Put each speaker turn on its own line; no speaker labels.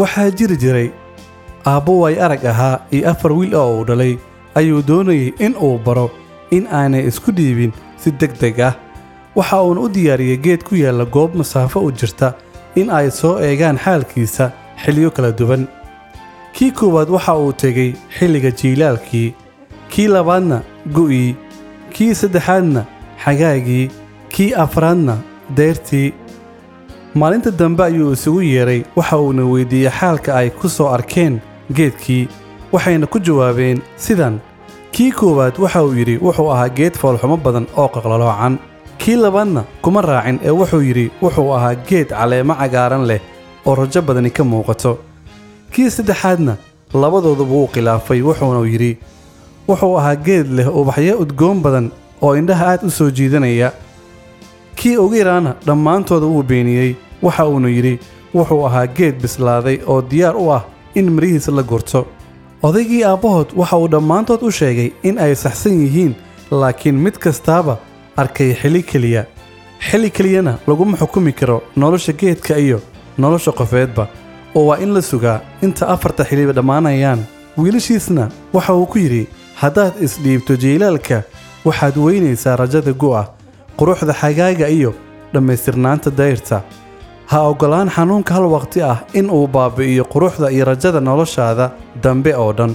waxaa jiri jiray aabbo way arag ahaa iyo afar wiil oo uu dhalay ayuu doonayay in uu baro in aanay isku dhiibin si deg deg ah. Waxa uuna u diyaariyey geed ku yaalla goob masaafo u jirta in ay soo eegaan xaalkiisa xilliyo kala duwan. Kii koowaad waxa uu tegey xilliga jiilaalkii kii labaadna gu'ii kii saddexaadna xagaagii kii afraadna deyrtii maalinta dambe ayuu isugu yeedhay waxa uuna weyddiiyey xaalka ay ku soo arkeen geedkii waxayna ku jawaabeen sidan. Kii koowaad waxa uu yidhi wuxuu ahaa geed foolxumo badan oo qaqlaloocan kii labaadna kuma raacin ee wuxuu yidhi wuxuu ahaa geed caleemo cagaaran leh oo rajo badani ka muuqato. Kii saddexaadna labadooduba wuu khilaafay wuxuuna yidhi wuxuu ahaa geed leh ubaxyo udgoon badan oo indhaha aad u soo jiidanaya. Kii ugu yaraana dhammaantooda wuu beeniyey waxa uuna yidhi wuxuu ahaa geed bislaaday oo diyaar u ah in mirihiisa la gurto odaygii aabbahood waxa uu dhammaantood u sheegay in ay saxsan yihiin laakiin mid kastaaba arkay xili keliya. Xili keliyana laguma xukumi karo nolosha geedka iyo nolosha qofeedba oo waa in la sugaa inta afarta xiliba dhammaanayaan. Wiilashiisna waxa uu ku yidhi haddaad isdhiibto jiilaalka waxaad weynaysaa rajada gu'a quruxda xagaaga iyo dhammaystirnaanta dayrta ha oggolaan xanuunka hal waqti ah in uu baabi'iyo quruxda iyo rajada noloshaada dambe oo dhan